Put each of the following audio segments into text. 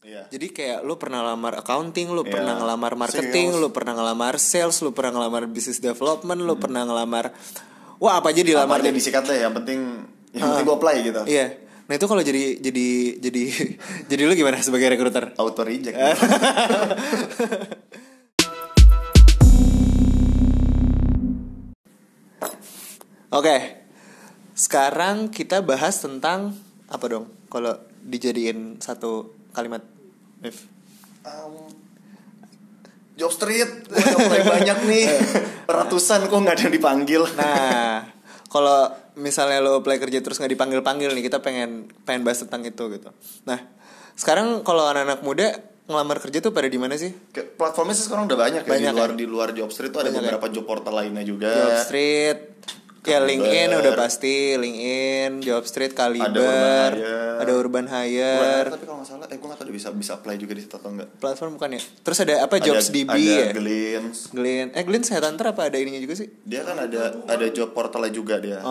Iya. Jadi kayak lu pernah lamar accounting, lu Iya. pernah ngelamar marketing, Sales. lu pernah ngelamar sales, lu pernah ngelamar business development, lu pernah ngelamar wah apa aja dilamar Hmm. Apa aja deh. disikat deh yang penting yang penting gue apply gitu Iya. Nah itu kalau jadi jadi jadi jadi lu gimana sebagai recruiter? auto reject Oke. Sekarang kita bahas tentang apa dong? Kalau dijadiin satu kalimat, Mif. Um, job street banyak nih ratusan kok nggak ada yang dipanggil Nah, kalau misalnya lo apply kerja terus nggak dipanggil panggil nih, kita pengen pengen bahas tentang itu gitu. Nah, sekarang kalau anak-anak muda ngelamar kerja tuh pada di mana sih? Platformnya sih sekarang udah banyak, ya Banyak di luar ya? di luar job street tuh ada Banyak ya? beberapa job portal lainnya juga Job Street, ya. LinkedIn udah pasti, LinkedIn, Job Street, Kaliber, Urban Hire. ada Urban Hire, tapi kalau nggak salah eh gue nggak tahu dia bisa bisa apply juga di situ atau enggak platform bukan ya? Terus ada apa Jobs DB ada ya? Glints Glenn, eh Glenn saya Hunter apa ada ininya juga sih? dia kan ada ada job portalnya juga dia ada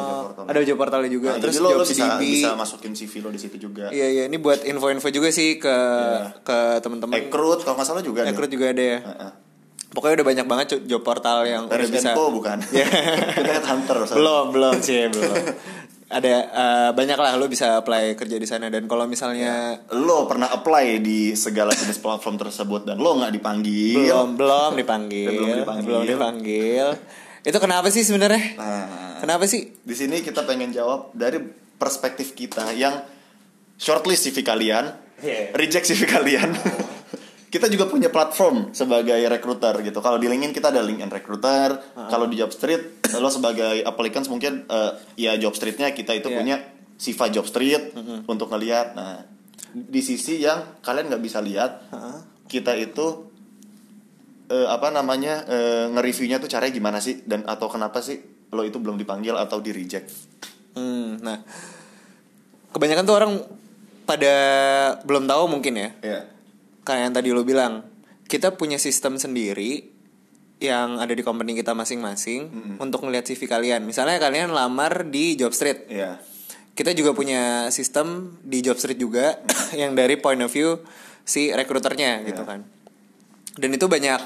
job Oh, portal ada job portalnya juga. Nah, Terus jadi lo, lo bisa DB. bisa masukin CV lo di situ juga Iya iya, ini buat info-info juga sih ke Iya. ke teman-teman. Recruit kalau nggak salah juga ada. Recruit juga ada ya. Heeh. Pokoknya udah banyak banget job portal yang udah Paris bisa. Info bukan Iya. kita hunter belum belum sih belum. Ada eh, banyak lah lo bisa apply kerja di sana dan kalau misalnya lo pernah apply di segala jenis platform tersebut dan lo nggak dipanggil belum belum dipanggil, Belum dipanggil. belum dipanggil. Itu kenapa sih sebenarnya? nah Kenapa sih? di sini kita pengen jawab dari perspektif kita yang shortlist CV kalian Iya. reject CV kalian kita juga punya platform sebagai recruiter gitu. Kalau di LinkedIn kita ada LinkedIn recruiter. Kalau di Jobstreet lo sebagai applicants mungkin eh, ya Jobstreetnya kita itu Iya. punya Siva Jobstreet untuk ngelihat nah di sisi yang kalian nggak bisa lihat Heeh. kita itu eh, apa namanya eh, nge-reviewnya tuh caranya gimana sih? Dan atau kenapa sih lo itu belum dipanggil atau di reject? Hmm, nah kebanyakan tuh orang pada belum tahu mungkin ya. ya kayak yang tadi lo bilang kita punya sistem sendiri yang ada di company kita masing-masing untuk ngeliat CV kalian. Misalnya kalian lamar di Jobstreet ya kita juga punya sistem di Jobstreet juga yang dari point of view si rekruternya gitu Iya. kan. Dan itu banyak.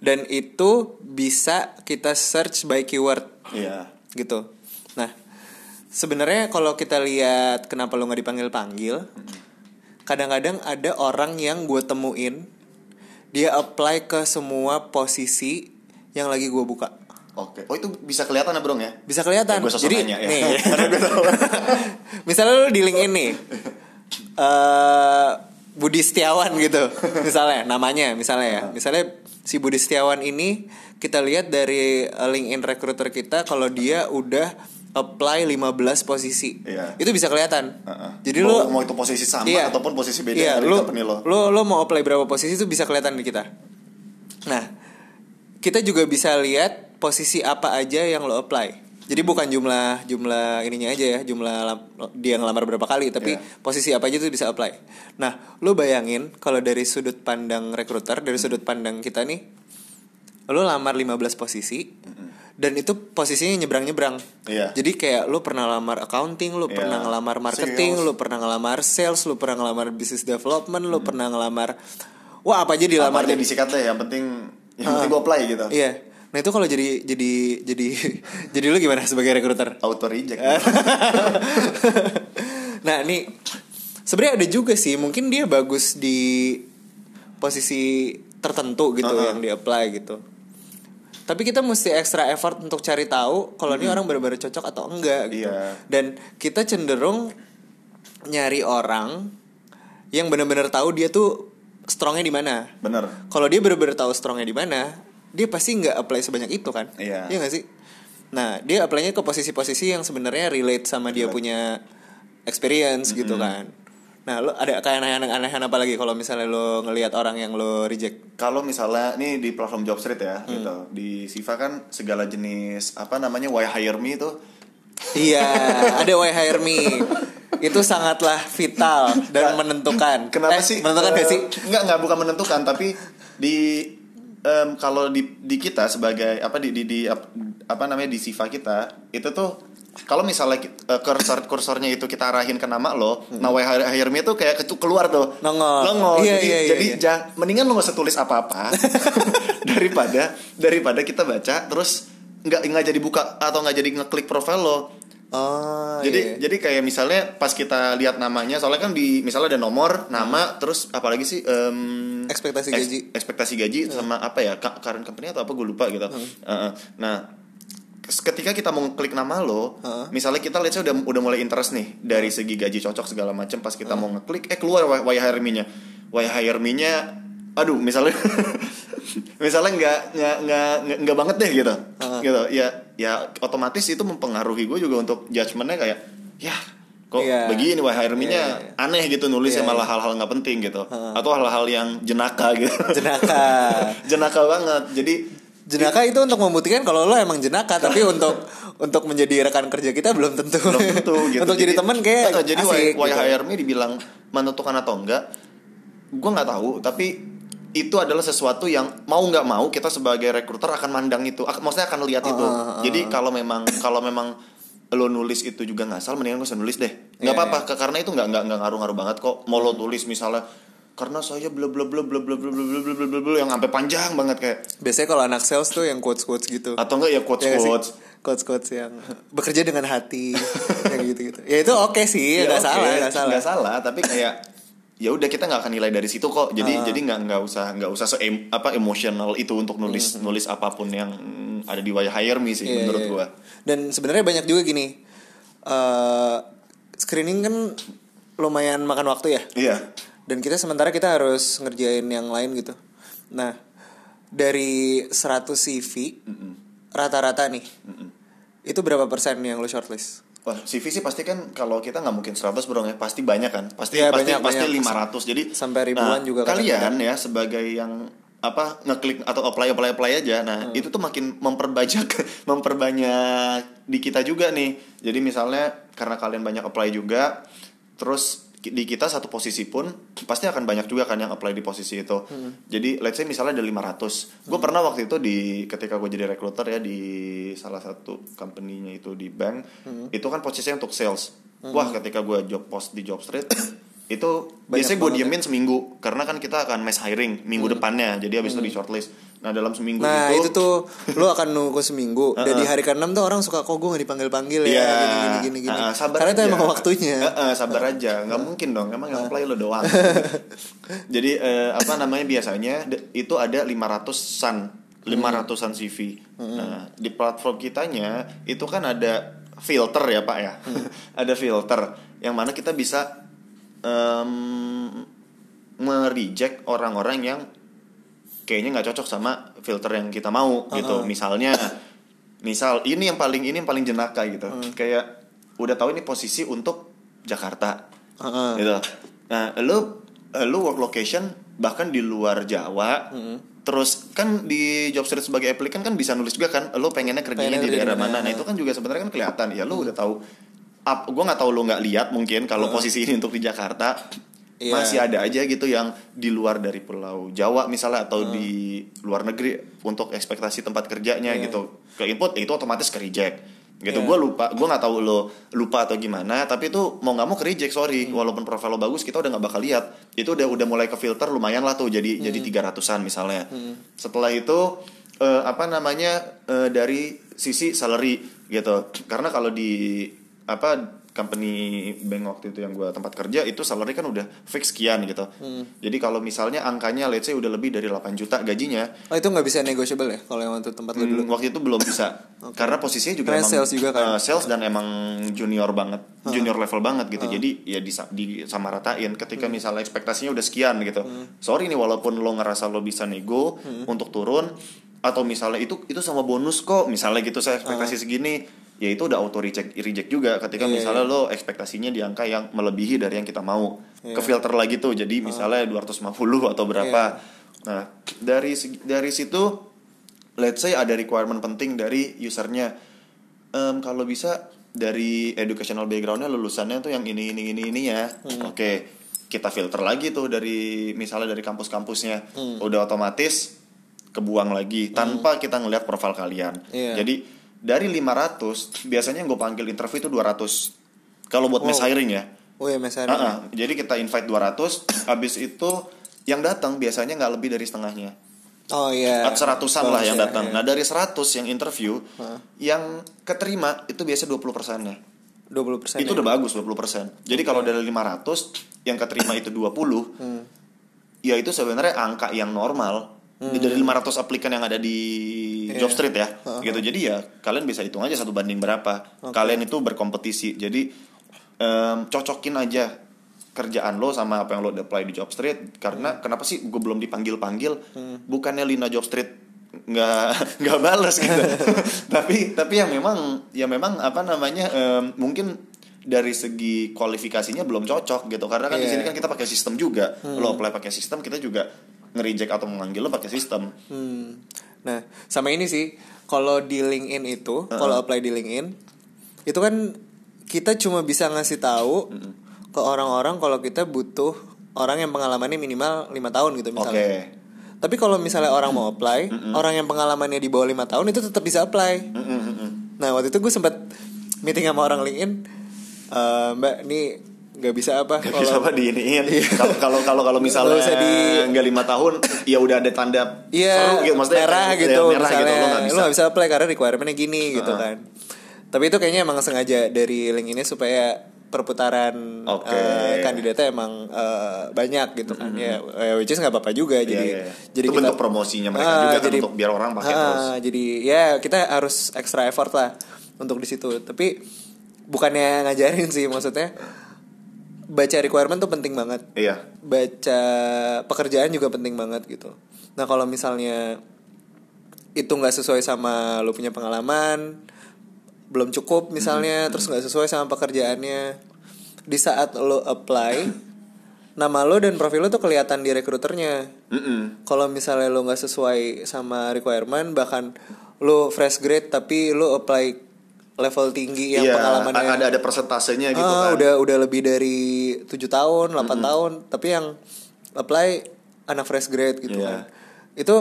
Dan itu bisa kita search by keyword iya. gitu. Nah, sebenarnya kalau kita lihat kenapa lo nggak dipanggil panggil, kadang-kadang ada orang yang gue temuin dia apply ke semua posisi yang lagi gue buka. oke oh itu bisa kelihatan ya bro ya Bisa kelihatan. Sosok Jadi nanya ya. nih, misalnya lo di LinkedIn nih, eh Budi Setiawan gitu, misalnya namanya, misalnya ya, misalnya si Budi Setiawan ini kita lihat dari eh, LinkedIn recruiter kita kalau dia udah apply 15 posisi, Iya. itu bisa kelihatan. Heeh. Jadi mau, lo mau itu posisi sama Iya. ataupun posisi beda Iya, dari lu, company lo lu lu mau apply berapa posisi itu bisa kelihatan di kita. Nah, kita juga bisa lihat posisi apa aja yang lo apply. Jadi bukan jumlah jumlah ininya aja ya, jumlah dia ngelamar berapa kali, tapi Iya. posisi apa aja tuh bisa apply. Nah, lo bayangin kalau dari sudut pandang recruiter, dari sudut pandang kita nih, lo lamar 15 posisi dan itu posisinya nyebrang-nyebrang. Iya. Jadi kayak lo pernah lamar accounting, lo Iya. pernah ngelamar marketing, Sales. lo pernah ngelamar sales, lo pernah ngelamar business development, lo pernah ngelamar wah apa aja dilamar apa aja disikat deh yang penting yang penting gue apply gitu Iya. Nah itu kalau jadi jadi jadi jadi lu gimana sebagai recruiter? auto reject nah ini sebenarnya ada juga sih mungkin dia bagus di posisi tertentu gitu Uh-uh. yang di apply gitu. Tapi kita mesti extra effort untuk cari tahu kalau ini orang benar-benar cocok atau enggak gitu. Iya. Dan kita cenderung nyari orang yang benar-benar tahu dia tuh strongnya di mana. bener Kalau dia benar-benar tahu strongnya di mana, dia pasti nggak apply sebanyak itu kan? Iya. Iya nggak sih? Nah, dia apply-nya ke posisi-posisi yang sebenarnya relate sama dia Relate. punya experience gitu kan. Nah, lo ada kayak aneh-anehan apa lagi kalau misalnya lo ngelihat orang yang lo reject? kalau misalnya ini di platform Jobstreet ya Hmm. gitu di Siva kan segala jenis apa namanya why hire me itu Iya, ada why hire me. Itu sangatlah vital dan Nggak- menentukan. kenapa Eh, sih Menentukan gak sih? nggak nggak bukan menentukan tapi di em, kalau di di kita sebagai apa di di, di ap- apa namanya di Siva kita itu tuh kalau misalnya ki- eh, kursor kursornya itu kita arahin ke nama lo, nah why hire, me itu kayak keluar tuh. Nongol. Nongol. Iya, jadi iya, iya, jadi iya. ja- mendingan lo gak usah tulis apa-apa daripada daripada kita baca terus nggak nggak jadi buka atau nggak jadi ngeklik profil lo. Oh, jadi iya. jadi kayak misalnya pas kita lihat namanya soalnya kan di misalnya ada nomor nama terus apalagi sih em, Ekspektasi eks- gaji. ekspektasi gaji sama apa ya current company atau apa gue lupa gitu Heeh. nah kes- ketika kita mau klik nama lo Heeh. misalnya kita lihat udah udah mulai interest nih dari segi gaji cocok segala macam pas kita mau ngeklik eh keluar why, hire me-nya why hire me-nya aduh misalnya misalnya nggak nggak nggak nggak- banget deh gitu Heeh. gitu ya ya otomatis itu mempengaruhi gue juga untuk judgementnya kayak ya kok Iya. begini wah hire me-nya Iya, iya, iya. aneh gitu nulisnya Iya, malah hal-hal nggak penting gitu Heeh. atau hal-hal yang jenaka gitu Jenaka. jenaka banget jadi Jenaka itu untuk membuktikan kalau lo emang jenaka, tapi untuk untuk menjadi rekan kerja kita belum tentu. belum tentu gitu. Untuk jadi, teman kayak jadi why, asik, why gitu. hire me dibilang menentukan atau enggak gue nggak tahu. Tapi itu adalah sesuatu yang mau nggak mau kita sebagai rekruter akan mandang itu ak- maksudnya akan lihat itu. Ah. jadi kalau memang kalau memang lo nulis itu juga nggak salah mendingan gue nulis deh. Nggak Iya, apa-apa ke- karena itu nggak nggak nggak ngaruh-ngaruh banget kok. Mau lo tulis misalnya karena saya bla bla bla bla bla bla bla bla bla bla bla yang sampai panjang banget kayak Biasanya kalau anak sales tuh yang quotes quotes gitu. atau enggak ya quotes Ya sih? quotes quotes quotes yang bekerja dengan hati yang gitu gitu. Ya itu oke sih, Ya, nggak oke, salah, nggak salah. nggak salah tapi kayak ya udah kita nggak akan nilai dari situ kok jadi jadi nggak nggak usah nggak usah se apa emosional itu untuk nulis nulis apa pun yang mm, ada di why hire me sih Hmm. Iya, menurut iya. gua Dan sebenarnya banyak juga gini. eh screening kan lumayan makan waktu ya. iya Dan kita sementara kita harus ngerjain yang lain gitu. Nah, dari 100 CV rata-rata nih. Itu berapa persen yang lo shortlist? Wah, CV sih pasti kan kalau kita nggak mungkin 100 bro ya, pasti banyak kan. Pasti pasti banyak, pasti banyak. 500. Jadi Sampai ribuan nah, juga Kalian ya sebagai yang apa ngeklik atau apply apply apply aja. Nah, Hmm. itu tuh makin memperbanyak memperbanyak di kita juga nih. Jadi misalnya karena kalian banyak apply juga terus di kita satu posisi pun pasti akan banyak juga kan yang apply di posisi itu. Hmm. Jadi let's say misalnya ada 500. Gue pernah waktu itu di ketika gue jadi recruiter ya di salah satu company-nya itu di bank, Hmm. itu kan posisinya untuk sales. Wah, ketika gue job post di job street itu Banyak biasanya gue ya. diemin seminggu karena kan kita akan mass hiring minggu depannya. Jadi habis itu di shortlist. Nah, dalam seminggu Hmm. Nah itu itu tuh lo akan nunggu seminggu dan di hari ke-6 tuh orang suka kok gue gak dipanggil panggil ya Iya, gini gini gini gini. Ah, sabar Karena itu aja. emang waktunya. Eh, eh, sabar aja, nggak mungkin dong. Emang yang apply lo doang. Jadi eh, apa namanya biasanya itu ada 500-an, 500-an CV. Nah, di platform kitanya itu kan ada filter ya, Pak ya. ada filter yang mana kita bisa em mereject orang-orang yang kayaknya nggak cocok sama filter yang kita mau gitu. Misalnya misal ini yang paling ini yang paling jenaka gitu. Kayak udah tahu ini posisi untuk Jakarta. Heeh. Gitu. Nah, lu lu work location bahkan di luar Jawa. Terus kan di job street sebagai applicant kan bisa nulis juga kan, lu pengennya kerjanya di daerah mana. mana. Nah, itu kan juga sebenarnya kan kelihatan ya lu udah tahu up, gue nggak tahu lu nggak lihat mungkin kalau posisi ini untuk di Jakarta Iya. masih ada aja gitu yang di luar dari pulau Jawa misalnya atau di luar negeri untuk ekspektasi tempat kerjanya Iya. gitu. Ke input ya itu otomatis ke reject. Gitu. Iya. gue lupa gue nggak tahu lo lupa atau gimana tapi itu mau nggak mau ke reject sorry. Walaupun profil lo bagus kita udah nggak bakal lihat. Itu udah udah mulai ke filter lumayan lah tuh jadi jadi tiga ratusan misalnya. Setelah itu eh, apa namanya eh, dari sisi salary gitu. Karena kalau di apa company bank waktu itu yang gue tempat kerja itu salary kan udah fix sekian gitu. Jadi kalau misalnya angkanya let's say udah lebih dari 8 juta gajinya Oh itu nggak bisa negotiable ya kalau yang waktu tempat lo dulu. Hmm, waktu itu belum bisa. Karena posisinya juga Karena emang sales juga kan? eh, sales dan emang junior banget junior level banget gitu. Jadi ya di disamaratain ketika misalnya ekspektasinya udah sekian gitu. Sorry nih walaupun lo ngerasa lo bisa nego untuk turun atau misalnya itu itu sama bonus kok. Misalnya gitu saya ekspektasi segini ya itu udah auto reject reject juga ketika Iya, misalnya lo ekspektasinya di angka yang melebihi dari yang kita mau. Ke filter lagi tuh jadi misalnya 250 atau berapa. Nah dari dari situ let's say ada requirement penting dari usernya. Em, kalau bisa dari educational backgroundnya lulusannya tuh yang ini ini ini ini ya. Oke kita filter lagi tuh dari misalnya dari kampus-kampusnya. Udah otomatis kebuang lagi tanpa kita ngelihat profil kalian. Iya. jadi dari 500 biasanya yang gue panggil interview itu 200 kalau buat mass Wow. hiring ya Oh ya Mas Ari. Ah, ah. jadi kita invite 200 habis itu yang datang biasanya nggak lebih dari setengahnya Oh iya. seratusan lah yang Iya, datang iya. nah dari 100 yang interview Hah. yang keterima itu biasa 20 persennya 20% itu ya? udah bagus 20 persen jadi kalau dari 500 yang keterima itu 20 Hmm. ya itu sebenarnya angka yang normal Di- dari 500 aplikan yang ada di Iya. Jobstreet ya Heeh. gitu. Jadi ya kalian bisa hitung aja satu banding berapa. Oke. kalian itu berkompetisi. Jadi em, cocokin aja kerjaan lo sama apa yang lo apply di Jobstreet karena kenapa sih gue belum dipanggil panggil bukannya Lina Jobstreet nggak nggak balas gitu. Tapi tapi yang memang ya memang apa namanya em, mungkin dari segi kualifikasinya belum cocok gitu. Karena kan di Iya. sini kan kita pakai sistem juga. Lo apply pakai sistem kita juga nge-reject atau memanggil lo pakai sistem Hmm. Nah, sama ini sih, kalau di LinkedIn itu, kalau apply di LinkedIn, itu kan kita cuma bisa ngasih tahu ke orang-orang kalau kita butuh orang yang pengalamannya minimal lima tahun gitu oke misalnya. Tapi kalau misalnya orang mau apply, orang yang pengalamannya di bawah lima tahun itu tetap bisa apply. Nah waktu itu gue sempat meeting sama orang LinkedIn, "Eh, Mbak, ini nggak bisa apa? Gak bisa apa diiniin kalau kalau kalau kalau Iya. misalnya Nggak di- nggak lima tahun ya udah ada tanda Iya, seru gitu maksudnya merah kayak- gitu, ya, merah misalnya gitu lo nggak bisa nggak bisa apply karena requirementnya gini gitu Heeh. kan. Tapi itu kayaknya emang sengaja dari link ini supaya perputaran Oke. eh, kandidatnya emang eh, banyak gitu kan ya eh, which is nggak apa-apa juga Iya, jadi iya, iya. jadi Itu bentuk promosinya mereka juga kan untuk biar orang pakai Ah, terus. jadi ya kita harus extra effort lah untuk di situ tapi bukannya ngajarin sih maksudnya baca requirement tuh penting banget iya baca pekerjaan juga penting banget gitu. Nah kalau misalnya itu nggak sesuai sama lo punya pengalaman, belum cukup misalnya, terus nggak sesuai sama pekerjaannya, di saat lo apply, nama lo dan profil lo tuh kelihatan di rekruternya. Kalau misalnya lo nggak sesuai sama requirement, bahkan lo fresh grade tapi lo apply level tinggi yang Iya, pengalamannya. ada ada persentasenya gitu Ah, kan. udah udah lebih dari tujuh tahun 8 tahun. Tapi yang apply anak fresh grade gitu kan. Iya. itu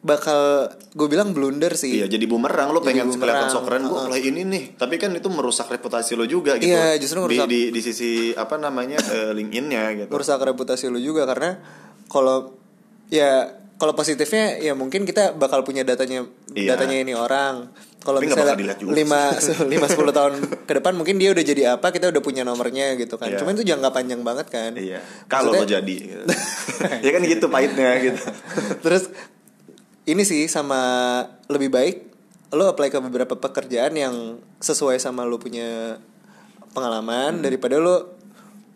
bakal gue bilang blunder sih. Iya jadi bumerang. Lo pengen kelihatan bumerang, so keren gue apply ini nih. Tapi kan itu merusak reputasi lo juga gitu. Iya, justru di, merusak. di di sisi apa namanya eh, LinkedIn-nya gitu. Merusak reputasi lu juga karena kalau ya kalau positifnya ya mungkin kita bakal punya datanya Iya. datanya ini orang kalau misalnya lima lima sepuluh tahun ke depan mungkin dia udah jadi apa kita udah punya nomornya gitu kan Iya. cuman itu jangka panjang banget kan iya kalau lo jadi gitu. ya kan gitu pahitnya gitu Terus ini sih sama lebih baik lo apply ke beberapa pekerjaan yang sesuai sama lo punya pengalaman Hmm. daripada lo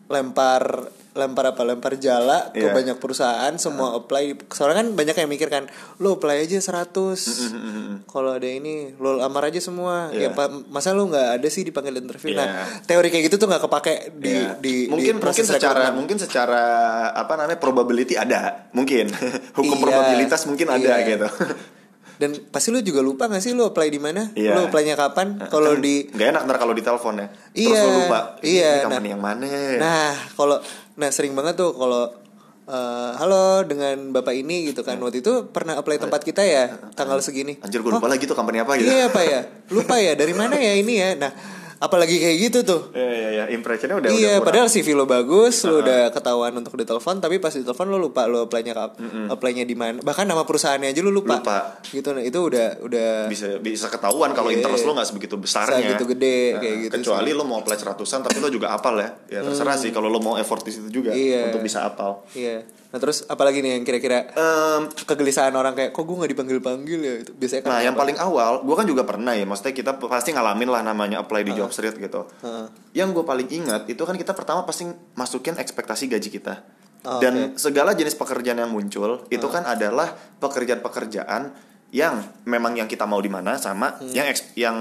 lempar lempar apa lempar jala ke Iya. banyak perusahaan semua apply soalnya kan banyak yang mikir kan lo apply aja 100 kalau ada ini lo lamar aja semua Iya. ya pa- masa lo nggak ada sih dipanggil interview Iya. nah teori kayak gitu tuh nggak kepake di Iya. di mungkin di mungkin secara rekrutmen. mungkin secara apa namanya probability ada mungkin hukum Iya, probabilitas mungkin ada iya. gitu Dan pasti lu juga lupa gak sih lu apply di mana? Iya. Lu apply-nya kapan? Kalau Kan di nggak enak ntar kalau ditelepon ya terus Iya, lo lupa ini, iya, ini company nah. yang mana Nah, kalau nah sering banget tuh kalau eh, halo dengan Bapak ini gitu kan. Waktu itu pernah apply tempat kita ya tanggal segini. anjir gue Oh, lupa lagi tuh company apa gitu Iya, Pak ya. Lupa ya dari mana ya ini ya. Nah, apalagi kayak gitu tuh. Iya iya iya impressionnya udah iya, udah padahal CV lo bagus, lo udah ketahuan untuk ditelepon, tapi pas ditelepon lo lupa lo apply-nya kap, apply-nya di mana. Bahkan nama perusahaannya aja lo lupa. Lupa. Gitu nah, itu udah udah bisa bisa ketahuan kalau Iya. interest lo nggak sebegitu besarnya Segitu gede, kayak gitu kecuali lo mau apply seratusan tapi lo juga apal ya ya terserah sih kalau lo mau effort di situ juga Hmm. Iya. untuk bisa apal Iya. Nah terus apalagi nih yang kira-kira Em, kegelisahan orang kayak kok gue nggak dipanggil panggil ya itu biasanya kan nah yang apa? paling awal gue kan juga pernah ya maksudnya kita pasti ngalamin lah namanya apply di job street gitu Heeh. yang gue paling ingat itu kan kita pertama pasti masukin ekspektasi gaji kita Oh, dan segala jenis pekerjaan yang muncul itu kan adalah pekerjaan-pekerjaan yang memang yang kita mau di mana sama Hmm. yang eks- yang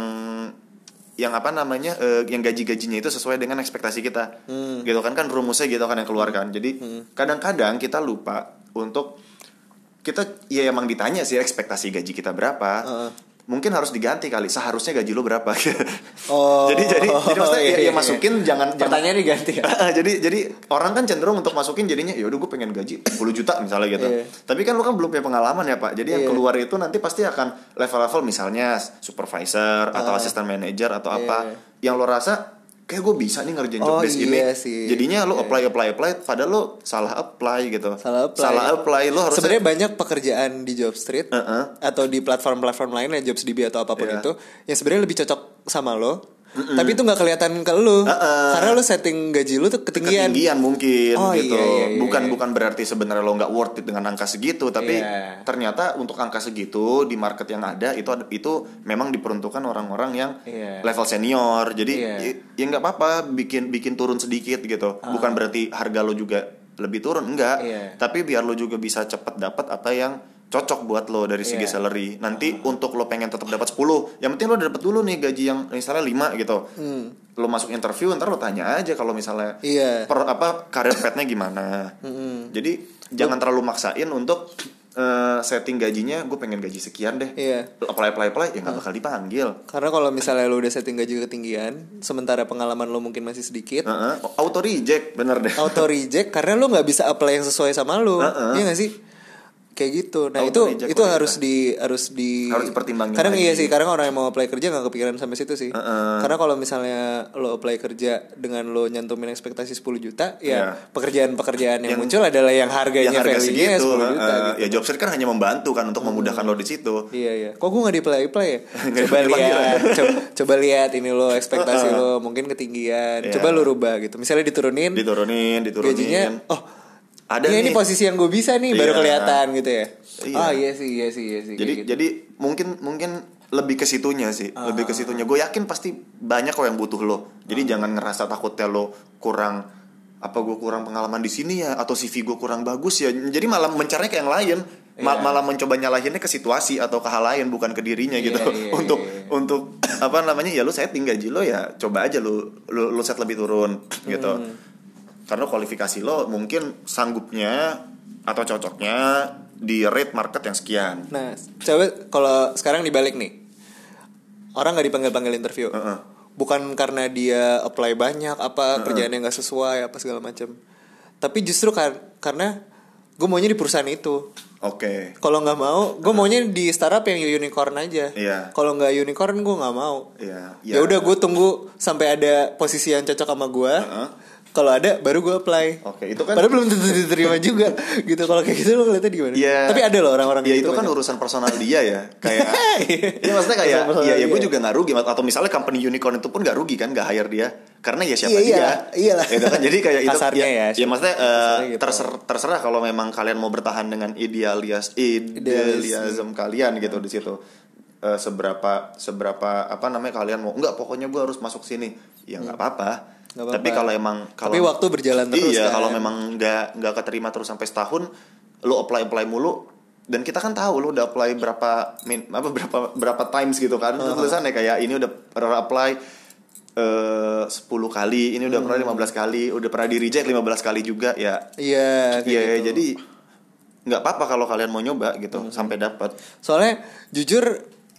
yang apa namanya eh, yang gaji-gajinya itu sesuai dengan ekspektasi kita Hmm. gitu kan kan rumusnya gitu kan yang keluarkan jadi kadang-kadang kita lupa untuk kita ya emang ditanya sih ekspektasi gaji kita berapa Heeh. Mungkin harus diganti kali seharusnya gaji lo berapa Oh, jadi jadi jadi maksudnya iya, ya, ya iya, masukin jangan jangan Pertanyaannya diganti ya. jadi jadi orang kan cenderung untuk masukin jadinya ya udah gue pengen gaji 10 juta misalnya gitu. Iya. Tapi kan lu kan belum punya pengalaman ya, Pak. Jadi yang Iya. keluar itu nanti pasti akan level-level misalnya supervisor atau assistant manager atau apa Ah. Iya. yang lo rasa kayak gue bisa nih ngerjain job Oh, desk iya ini. sih. Jadinya lo apply apply apply padahal lo salah apply gitu. Salah apply. Salah apply lo harusnya Sebenarnya banyak pekerjaan di job street Heeh. atau di platform-platform lain ya Jobsdb atau apa pun Iya. itu yang sebenarnya lebih cocok sama lo. Tapi itu nggak kelihatan ke lu. Heeh. Karena lo setting gaji lu tuh ketinggian. ketinggian mungkin Oh, gitu. iya, iya, iya, bukan iya. bukan berarti sebenarnya lo nggak worth it dengan angka segitu, tapi Iya. ternyata untuk angka segitu di market yang ada itu itu memang diperuntukkan orang-orang yang Iya. level senior. Jadi Iya. Ah. ya, ya nggak apa-apa bikin bikin turun sedikit gitu. Bukan berarti harga lo juga lebih turun enggak, Iya. tapi biar lo juga bisa cepet dapat apa yang cocok buat lo dari segi Iya. salary. Nanti untuk lo pengen tetap dapat 10, yang penting lo dapat dulu nih gaji yang misalnya 5 gitu. Lo masuk interview ntar lo tanya aja kalau misalnya Hmm. Iya. per apa karir petnya gimana. Jadi jangan terlalu maksain untuk eh, setting gajinya gue pengen gaji sekian deh. Iya. Apply apply apply ya nggak bakal dipanggil. Karena kalau misalnya lo udah setting gaji ketinggian, sementara pengalaman lo mungkin masih sedikit, Heeh. Auto reject bener deh. auto reject karena lo nggak bisa apply yang sesuai sama lo. Heeh. Iya gak sih? Kayak gitu. Nah, Auto itu itu harus kita. di harus di Harus dipertimbangin Kadang iya sih, kadang orang yang mau apply kerja nggak kepikiran sampai situ sih. Heeh. Karena kalau misalnya lo apply kerja dengan lo nyantumin ekspektasi 10 juta, Iya. ya pekerjaan-pekerjaan yang, Yang- muncul adalah yang harganya yang harga value-nya segitu. 10 juta heeh. gitu. Ya job search kan hanya membantu kan untuk memudahkan lo di situ. Iya iya. Kok gue nggak di apply apply ya? Coba lihat, coba, coba lihat ini lo ekspektasi lo mungkin ketinggian. Iya. Coba lo rubah gitu. Misalnya diturunin, Diturunin, diturunin. gajinya, oh Ada ini nih. posisi yang gue bisa nih baru Iya. kelihatan gitu ya. Iya. Ah iya sih iya sih iya sih. jadi gitu. jadi mungkin mungkin lebih ke situnya sih lebih ke situnya gue yakin pasti banyak kok yang butuh lo jadi jangan ngerasa takutnya lo kurang apa gue kurang pengalaman di sini ya atau CV gue kurang bagus ya jadi malah mencarinya ke yang lain Ma- Iya. malah mencoba nyalahinnya ke situasi atau ke hal lain bukan ke dirinya Iya, gitu iya, untuk iya. untuk apa namanya ya lo setting gaji lo ya coba aja lo lo, lo set lebih turun gitu Hmm. Karena kualifikasi lo mungkin sanggupnya atau cocoknya di rate market yang sekian Nah, coba kalau sekarang dibalik nih. Orang nggak dipanggil-panggil interview. Heeh. Bukan karena dia apply banyak apa kerjaannya nggak sesuai apa segala macam. Tapi justru kar- karena gue maunya di perusahaan itu. Oke. Kalau nggak mau, gue maunya di startup yang unicorn aja. Iya. Kalau nggak unicorn gue nggak mau. Iya. Ya udah gue tunggu sampai ada posisi yang cocok sama gue. Heeh. Kalau ada baru gue apply. Oke, itu kan- Padahal belum tentu diterima juga gitu. Kalau kayak gitu lo ngeliatnya gimana? Iya. Tapi ada loh orang-orang Ya itu gitu kan banyak. urusan personal dia ya. Kayak Ya maksudnya kayak ya, ya gue juga nggak rugi atau misalnya company unicorn itu pun nggak rugi kan nggak hire dia karena ya siapa Iya, dia. iyalah, iyalah. Gitu kan jadi kayak itu Kasarnya ya, ya, ya maksudnya kasarnya gitu. terser- terserah kalau memang kalian mau bertahan dengan idealis idealism kalian gitu di situ. Eh, seberapa seberapa apa namanya kalian mau enggak pokoknya gue harus masuk sini ya nggak apa-apa Hmm. Nggak apa-apa. tapi kalau emang kalau Tapi waktu berjalan terus iya kan. kalau memang nggak nggak keterima terus sampai setahun lo apply apply mulu dan kita kan tahu lo udah apply berapa min, apa berapa berapa times gitu kan uh tulisannya kayak ini udah pernah apply eh 10 kali ini udah pernah 15 kali udah pernah di reject 15 kali juga ya Iya, kayak Iya gitu. jadi nggak apa-apa kalau kalian mau nyoba gitu sampai dapat Soalnya jujur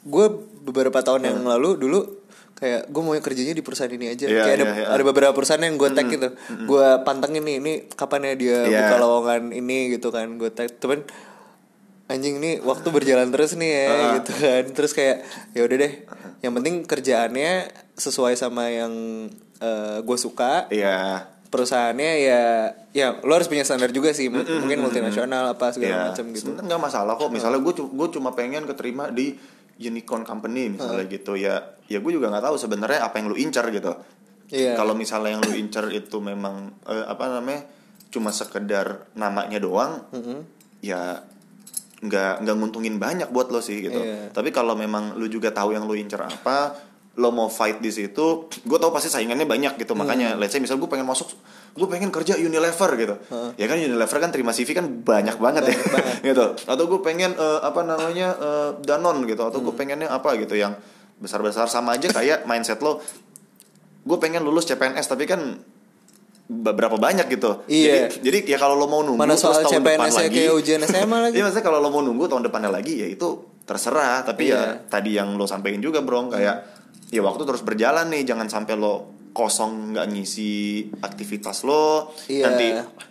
gue beberapa tahun yang Hmm. lalu dulu kayak gue mau kerjanya di perusahaan ini aja. Iya, kayak ada, iya, iya. ada beberapa perusahaan yang gue tag gitu. Gue pantengin nih ini kapan ya dia Iya. buka lowongan ini gitu kan. Gue tag temen anjing nih waktu berjalan terus nih ya Uh-uh. gitu kan. Terus kayak ya udah deh. Yang penting kerjaannya sesuai sama yang gue suka. iya Perusahaannya ya ya lo harus punya standar juga sih. M- Mungkin multinasional apa segala Iya, macam gitu. nggak masalah kok. Misalnya gue gue cuma pengen keterima di unicorn company misalnya gitu ya. Ya gue juga nggak tahu sebenarnya apa yang lu incar gitu. Iya. Kalau misalnya yang lu incar itu memang eh, apa namanya cuma sekedar namanya doang, ya nggak nggak nguntungin banyak buat lo sih gitu. Iya. Tapi kalau memang lu juga tahu yang lu incar apa, lo mau fight di situ, gue tau pasti saingannya banyak gitu. Makanya, let's say misal gue pengen masuk, gue pengen kerja Unilever gitu. Ya kan Unilever kan terima CV kan banyak banget ya, gitu. Atau gue pengen eh, apa namanya eh, Danone gitu. Atau gue pengennya apa gitu yang besar-besar sama aja kayak mindset lo. Gue pengen lulus CPNS tapi kan beberapa banyak gitu. Iya. Jadi, jadi ya kalau lo mau nunggu Mana terus soal tahun depan CPNS -nya lagi, kayak ujian SMA lagi. Iya maksudnya kalau lo mau nunggu tahun depannya lagi ya itu terserah tapi Iya. ya tadi yang lo sampein juga bro kayak ya waktu terus berjalan nih jangan sampai lo kosong nggak ngisi aktivitas lo. Iya. nanti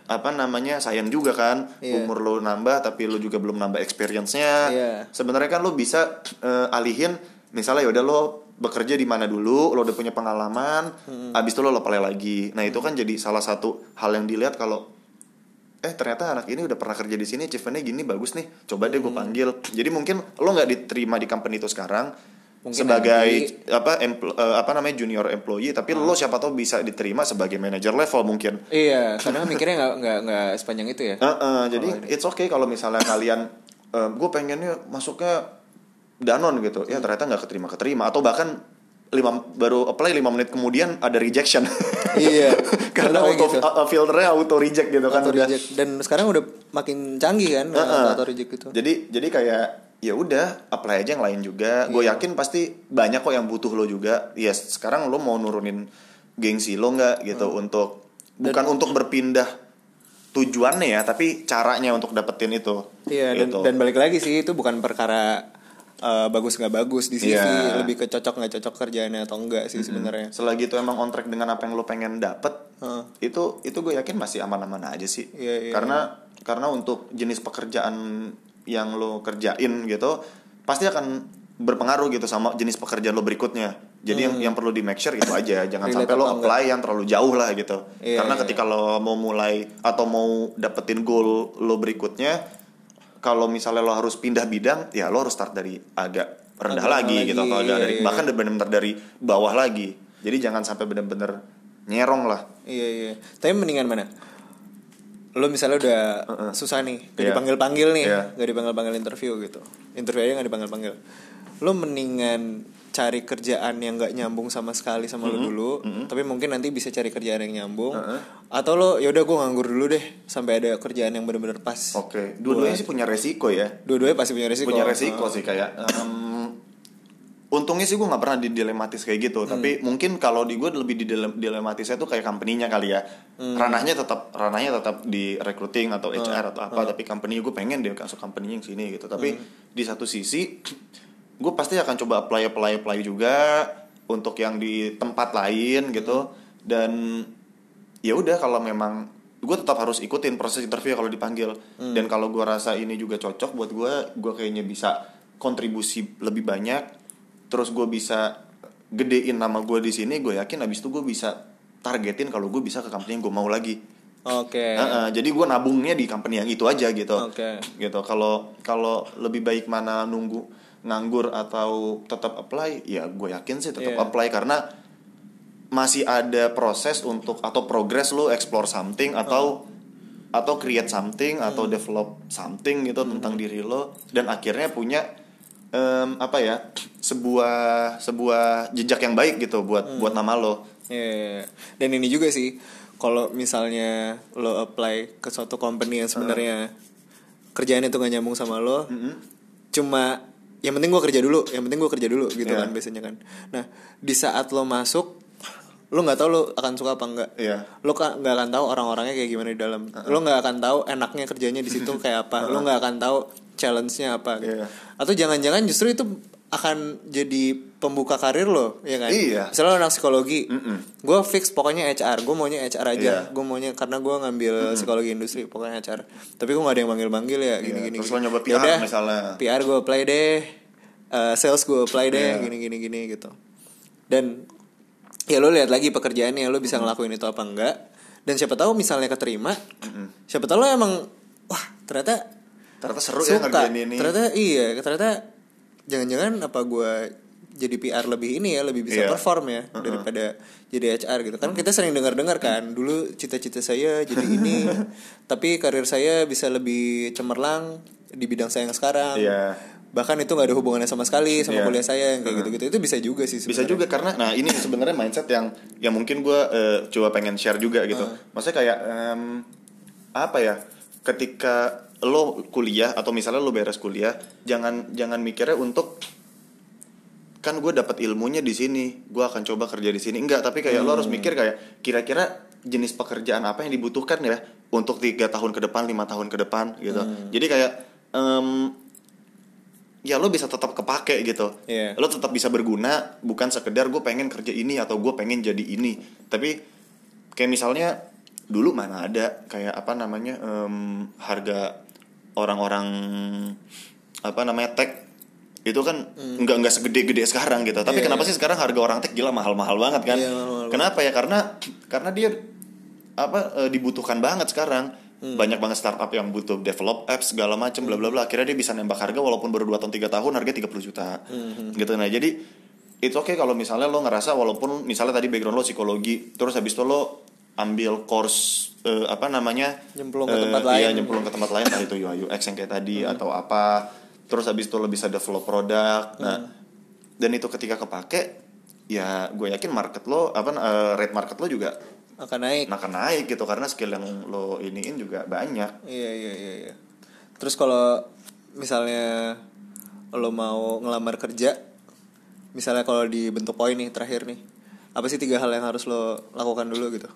apa namanya sayang juga kan Iya. umur lo nambah tapi lo juga belum nambah experience-nya. Iya. sebenarnya kan lo bisa eh, alihin misalnya ya udah lo bekerja di mana dulu lo udah punya pengalaman abis itu lo apply lagi. Nah itu kan jadi salah satu hal yang dilihat kalau eh ternyata anak ini udah pernah kerja di sini achievementnya gini bagus nih coba deh gue panggil. Jadi mungkin lo nggak diterima di company itu sekarang Mungkin sebagai apa empl- eh, apa namanya junior employee tapi lo siapa tahu bisa diterima sebagai manager level mungkin. Iya, karena mikirnya nggak nggak nggak sepanjang itu ya. Heeh, jadi it's okay kalau misalnya kalian gue pengennya masuknya danon gitu. Ya ternyata nggak keterima keterima atau bahkan lima baru apply lima menit kemudian ada rejection Iya, karena auto gitu. uh, filternya auto reject gitu kan Auto udah reject. Dan sekarang udah makin canggih kan Heeh. auto reject itu. jadi jadi kayak ya udah apply aja yang lain juga gue Iya. yakin pasti banyak kok yang butuh lo juga yes sekarang lo mau nurunin gengsi lo nggak gitu Hmm. untuk bukan untuk berpindah tujuannya ya tapi caranya untuk dapetin itu Iya, dan, gitu. dan balik lagi sih itu bukan perkara uh, bagus nggak bagus di CV, Iya. lebih ke cocok nggak cocok kerjaannya atau enggak sih sebenarnya. selagi itu emang on track dengan apa yang lo pengen dapet Heeh. itu itu gue yakin masih aman-aman aja sih Iya, iya. karena karena untuk jenis pekerjaan yang lo kerjain gitu pasti akan berpengaruh gitu sama jenis pekerjaan lo berikutnya jadi yang yang perlu di make sure itu aja jangan Hmm. Relate sampai lo apa enggak. apply yang terlalu jauh lah gitu Iya, karena iya. ketika lo mau mulai atau mau dapetin goal lo berikutnya kalau misalnya lo harus pindah bidang ya lo harus start dari agak rendah Agak lagi, lagi, gitu atau agak iya, dari iya. bahkan benar-benar dari bawah lagi jadi jangan sampai benar-benar nyerong lah Iya iya. Tapi mendingan mana? Lo misalnya udah Heeh. susah nih, gak Iya. dipanggil-panggil nih, Iya. gak dipanggil-panggil interview gitu. Interview aja gak dipanggil-panggil. Lo mendingan cari kerjaan yang gak nyambung sama sekali sama lo dulu, tapi mungkin nanti bisa cari kerjaan yang nyambung. Heeh. Atau lo yaudah gue nganggur dulu deh sampai ada kerjaan yang bener-bener pas. oke dua-duanya sih punya resiko ya. Dua-duanya pasti punya resiko. punya resiko sih kayak em, untungnya sih gue nggak pernah di dilematis kayak gitu tapi mungkin kalau di gue lebih di dilem- dilematisnya tuh kayak company-nya kali ya. Ranahnya tetap ranahnya tetap di recruiting atau HR atau apa tapi company gue pengen deh masuk company yang sini gitu. Tapi di satu sisi gue pasti akan coba apply apply apply juga untuk yang di tempat lain gitu. Dan ya udah kalau memang gue tetap harus ikutin proses interview kalau dipanggil. Dan kalau gue rasa ini juga cocok buat gue gue kayaknya bisa kontribusi lebih banyak. Terus gue bisa gedein nama gue di sini gue yakin abis itu gue bisa targetin kalau gue bisa ke company yang gue mau lagi. Oke. Heeh, jadi gue nabungnya di company yang itu aja gitu. Oke. gitu. Kalau kalau lebih baik mana nunggu nganggur atau tetap apply ya gue yakin sih tetap Iya. apply karena masih ada proses untuk atau progress lo explore something atau atau create something atau develop something gitu tentang diri lo dan akhirnya punya em, apa ya sebuah sebuah jejak yang baik gitu buat buat nama lo. Iya, dan ini juga sih kalau misalnya lo apply ke suatu company yang sebenarnya kerjaan itu gak nyambung sama lo, Mm-mm. cuma yang penting gue kerja dulu, yang penting gue kerja dulu gitu Iya. kan biasanya kan. Nah di saat lo masuk, lo nggak tahu lo akan suka apa enggak. Iya. Lo nggak akan tahu orang-orangnya kayak gimana di dalam. Lo nggak akan tahu enaknya kerjanya di situ kayak apa. Lo nggak akan tahu challenge-nya apa. Gitu. Iya. Atau jangan-jangan justru itu akan jadi pembuka karir lo, ya kan? Iya. Misalnya lo anak psikologi, gue fix pokoknya HR, gue maunya HR aja, Iya. gue maunya karena gue ngambil psikologi industri pokoknya HR. Tapi gue gak ada yang manggil-manggil ya, gini-gini. terus gini. lo nyoba Ya PR udah, misalnya. PR gue apply deh, eh, sales gue apply deh, Iya. gini-gini gini gitu. Dan ya lo lihat lagi pekerjaannya, lo bisa ngelakuin itu apa enggak? Dan siapa tahu misalnya keterima, siapa tahu lo emang wah ternyata ternyata seru ya suka, ngerjain ini ternyata iya, ternyata jangan-jangan apa gue jadi PR lebih ini ya lebih bisa Iya. perform ya daripada jadi HR gitu kan kita sering dengar-dengar kan dulu cita-cita saya jadi ini tapi karir saya bisa lebih cemerlang di bidang saya yang sekarang Iya. bahkan itu nggak ada hubungannya sama sekali sama Iya. kuliah saya yang kayak gitu-gitu itu bisa juga sih bisa sebenarnya. juga karena nah ini sebenarnya mindset yang yang mungkin gue coba pengen share juga gitu maksudnya kayak em, apa ya ketika lo kuliah atau misalnya lo beres kuliah jangan jangan mikirnya untuk kan gue dapat ilmunya di sini gue akan coba kerja di sini. Enggak tapi kayak lo harus mikir kayak kira-kira jenis pekerjaan apa yang dibutuhkan ya untuk tiga tahun ke depan lima tahun ke depan gitu. Jadi kayak em, ya lo bisa tetap kepake gitu. Iya. lo tetap bisa berguna bukan sekedar gue pengen kerja ini atau gue pengen jadi ini. Tapi kayak misalnya dulu mana ada kayak apa namanya em, harga orang-orang apa namanya tech itu kan nggak nggak segede-gede sekarang gitu. Tapi Hmm. Iya, kenapa iya. sih sekarang harga orang tech gila? Mahal-mahal banget kan? Iya, mahal-mahal kenapa ya? Karena karena dia apa eh, dibutuhkan banget sekarang. Hmm. banyak banget startup yang butuh develop apps segala macem bla bla bla. Akhirnya dia bisa nembak harga walaupun baru 2 tahun 3 tahun harga 30 juta. Hmm, gitu. Nah jadi itu oke kalau misalnya lo ngerasa walaupun misalnya tadi background lo psikologi terus habis itu lo ambil course eh, apa namanya Nyemplung ke eh, tempat iya, lain. nyemplung ke tempat lain entah itu UI UX yang kayak tadi Hmm. atau apa terus habis itu lo bisa develop produk nah Hmm. dan itu ketika kepake ya gue yakin market lo apa eh, rate market lo juga akan naik akan naik gitu karena skill yang lo iniin juga banyak Iya iya iya iya. Terus kalau misalnya lo mau ngelamar kerja, misalnya kalau dibentuk poin nih terakhir nih, apa sih tiga hal yang harus lo lakukan dulu gitu?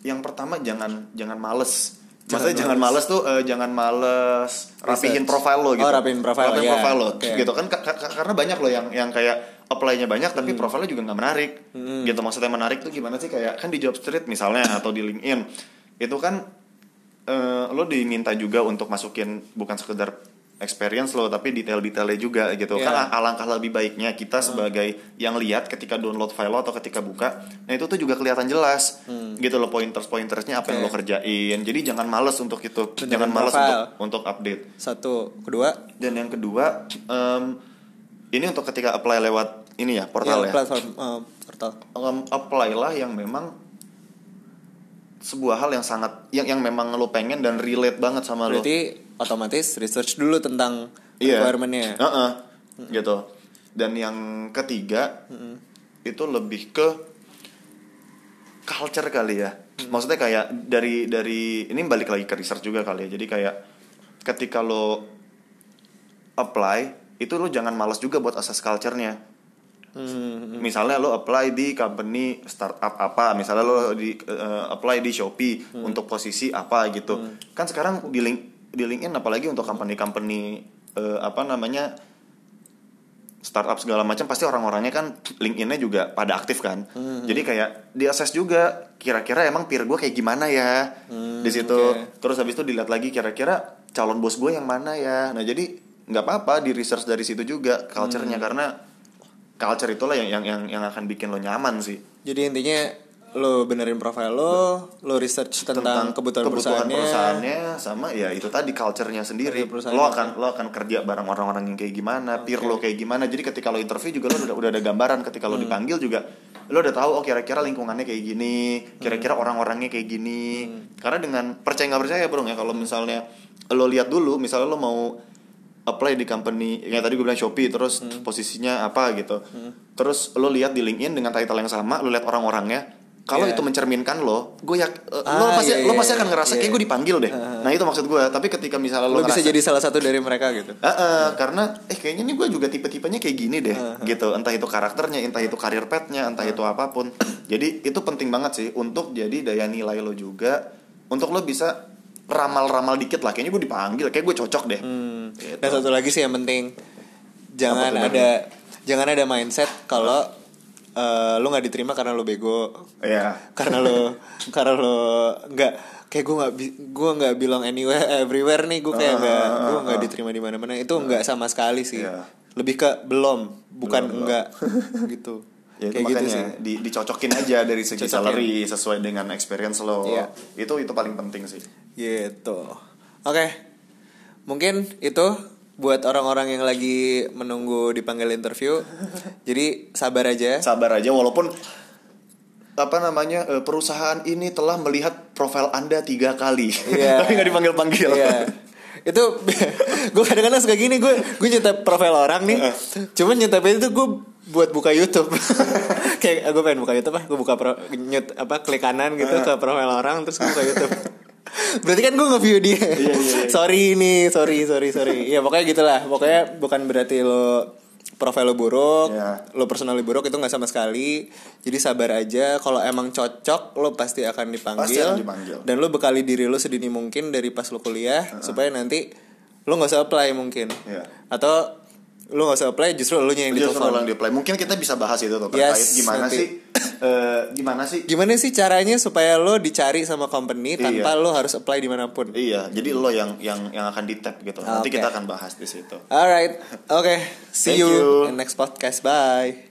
Yang pertama jangan jangan males Jangan Maksudnya jangan males tuh eh, jangan males rapihin profile lo gitu. Oh, rapihin profile, Rapihin iya. profile lo Oke. gitu kan ka- ka- karena banyak lo yang yang kayak apply-nya banyak tapi profilnya juga nggak menarik. Hmm. Gitu maksudnya menarik tuh gimana sih kayak kan di job street misalnya atau di LinkedIn itu kan eh, lo diminta juga untuk masukin bukan sekedar experience lo tapi detail-detailnya juga gitu. Iya. kan al- alangkah lebih baiknya kita sebagai yang lihat ketika download file lo atau ketika buka nah itu tuh juga kelihatan jelas gitu loh pointers pointersnya apa yang lo kerjain. Jadi jangan males untuk itu jangan males profile. untuk untuk update. Satu, kedua, dan yang kedua em, ini untuk ketika apply lewat ini ya portal ya, ya, platform eh, portal. Em, apply lah yang memang sebuah hal yang sangat yang yang memang lo pengen dan relate banget sama lo. Berarti otomatis research dulu tentang Iya. requirementnya. Heeh, gitu. Dan yang ketiga itu lebih ke culture kali ya. Maksudnya kayak dari dari ini balik lagi ke research juga kali ya. Jadi kayak ketika lo apply itu lo jangan malas juga buat assess culture-nya. Hmm, Misalnya lo apply di company startup apa, misalnya lo di eh, apply di Shopee untuk posisi apa gitu. Kan sekarang di link di LinkedIn apalagi untuk company-company eh, apa namanya startup segala macam pasti orang-orangnya kan LinkedIn-nya juga pada aktif kan. Jadi kayak di assess juga kira-kira emang peer gue kayak gimana ya di situ. oke. Terus habis itu dilihat lagi kira-kira calon bos gue yang mana ya. Nah jadi nggak apa-apa di research dari situ juga culture-nya karena culture itulah yang yang yang yang akan bikin lo nyaman sih Jadi intinya lo benerin profile lo, lo research tentang, kebutuhan, perusahaannya, perusahaannya sama ya itu tadi culture-nya sendiri. Perusahaan lo akan lo akan kerja bareng orang-orang yang kayak gimana peer lo kayak gimana. Jadi ketika lo interview juga lo udah udah ada gambaran. Ketika Hmm. lo dipanggil juga lo udah tahu oh kira-kira lingkungannya kayak gini kira-kira Hmm. orang-orangnya kayak gini. Karena dengan percaya nggak percaya bro ya. Kalau misalnya lo lihat dulu misalnya lo mau apply di company yang tadi gue bilang Shopee terus Hmm. posisinya apa gitu. Terus lo lihat di LinkedIn dengan title yang sama lo lihat orang-orangnya kalau Iya. itu mencerminkan lo gue ya lo Ah, pasti iya, lo iya, pasti akan iya. ngerasa kayak Iya. gue dipanggil deh nah itu maksud gue tapi ketika misalnya lo, lo bisa jadi salah satu dari mereka gitu. Ah, ah, karena eh kayaknya nih gue juga tipe-tipenya kayak gini deh gitu entah itu karakternya entah itu karir petnya entah itu apa pun jadi itu penting banget sih untuk jadi daya nilai lo juga untuk lo bisa ramal-ramal dikit lah kayaknya gue dipanggil kayak gue cocok deh Hmm. Gitu. Dan satu lagi sih yang penting jangan ada jangan ada mindset kalau eh, lo nggak diterima karena lo bego, ya karena lo karena lo nggak kayak gue nggak gue nggak bilang anywhere everywhere nih gue kayak Ah, nggak ah, gue ah, nggak diterima di mana-mana itu nggak sama sekali sih Iya. lebih ke belum bukan Belum, belum. enggak gitu Ya, itu kayak gitu sih di, dicocokin aja dari segi Cocokin. salary sesuai dengan experience lo. Iya. Itu itu paling penting sih. gitu oke mungkin itu buat orang-orang yang lagi menunggu dipanggil interview jadi sabar aja. Sabar aja walaupun apa namanya eh, perusahaan ini telah melihat profil anda tiga kali, Iya. tapi nggak dipanggil panggil. Iya. itu gue kadang-kadang suka gini gue gue nyetep profil orang nih. Cuman nyetepnya itu gue buat buka YouTube. Kayak gue pengen buka YouTube ah gue buka pro, nyet apa klik kanan gitu ke profil orang terus gue buka YouTube berarti kan gue nge-view dia Iya, iya, iya. sorry nih sorry sorry sorry ya pokoknya gitulah pokoknya bukan berarti lo profil lo buruk Iya. lo personal lo buruk itu nggak sama sekali jadi sabar aja kalau emang cocok lo pasti akan dipanggil, Pasti akan dipanggil. dan lo bekali diri lo sedini mungkin dari pas lo kuliah supaya nanti lo nggak usah apply mungkin Iya. atau lu gak usah apply justru lu yang Justru orang di apply. Mungkin kita bisa bahas itu tuh Yes, terkait gimana nanti. sih eh, gimana sih gimana sih caranya supaya lo dicari sama company tanpa Iya. lo harus apply di mana pun Iya, jadi lo yang yang yang akan di tap gitu. Nanti Oke. kita akan bahas di situ. alright oke see Thank you you. in next podcast bye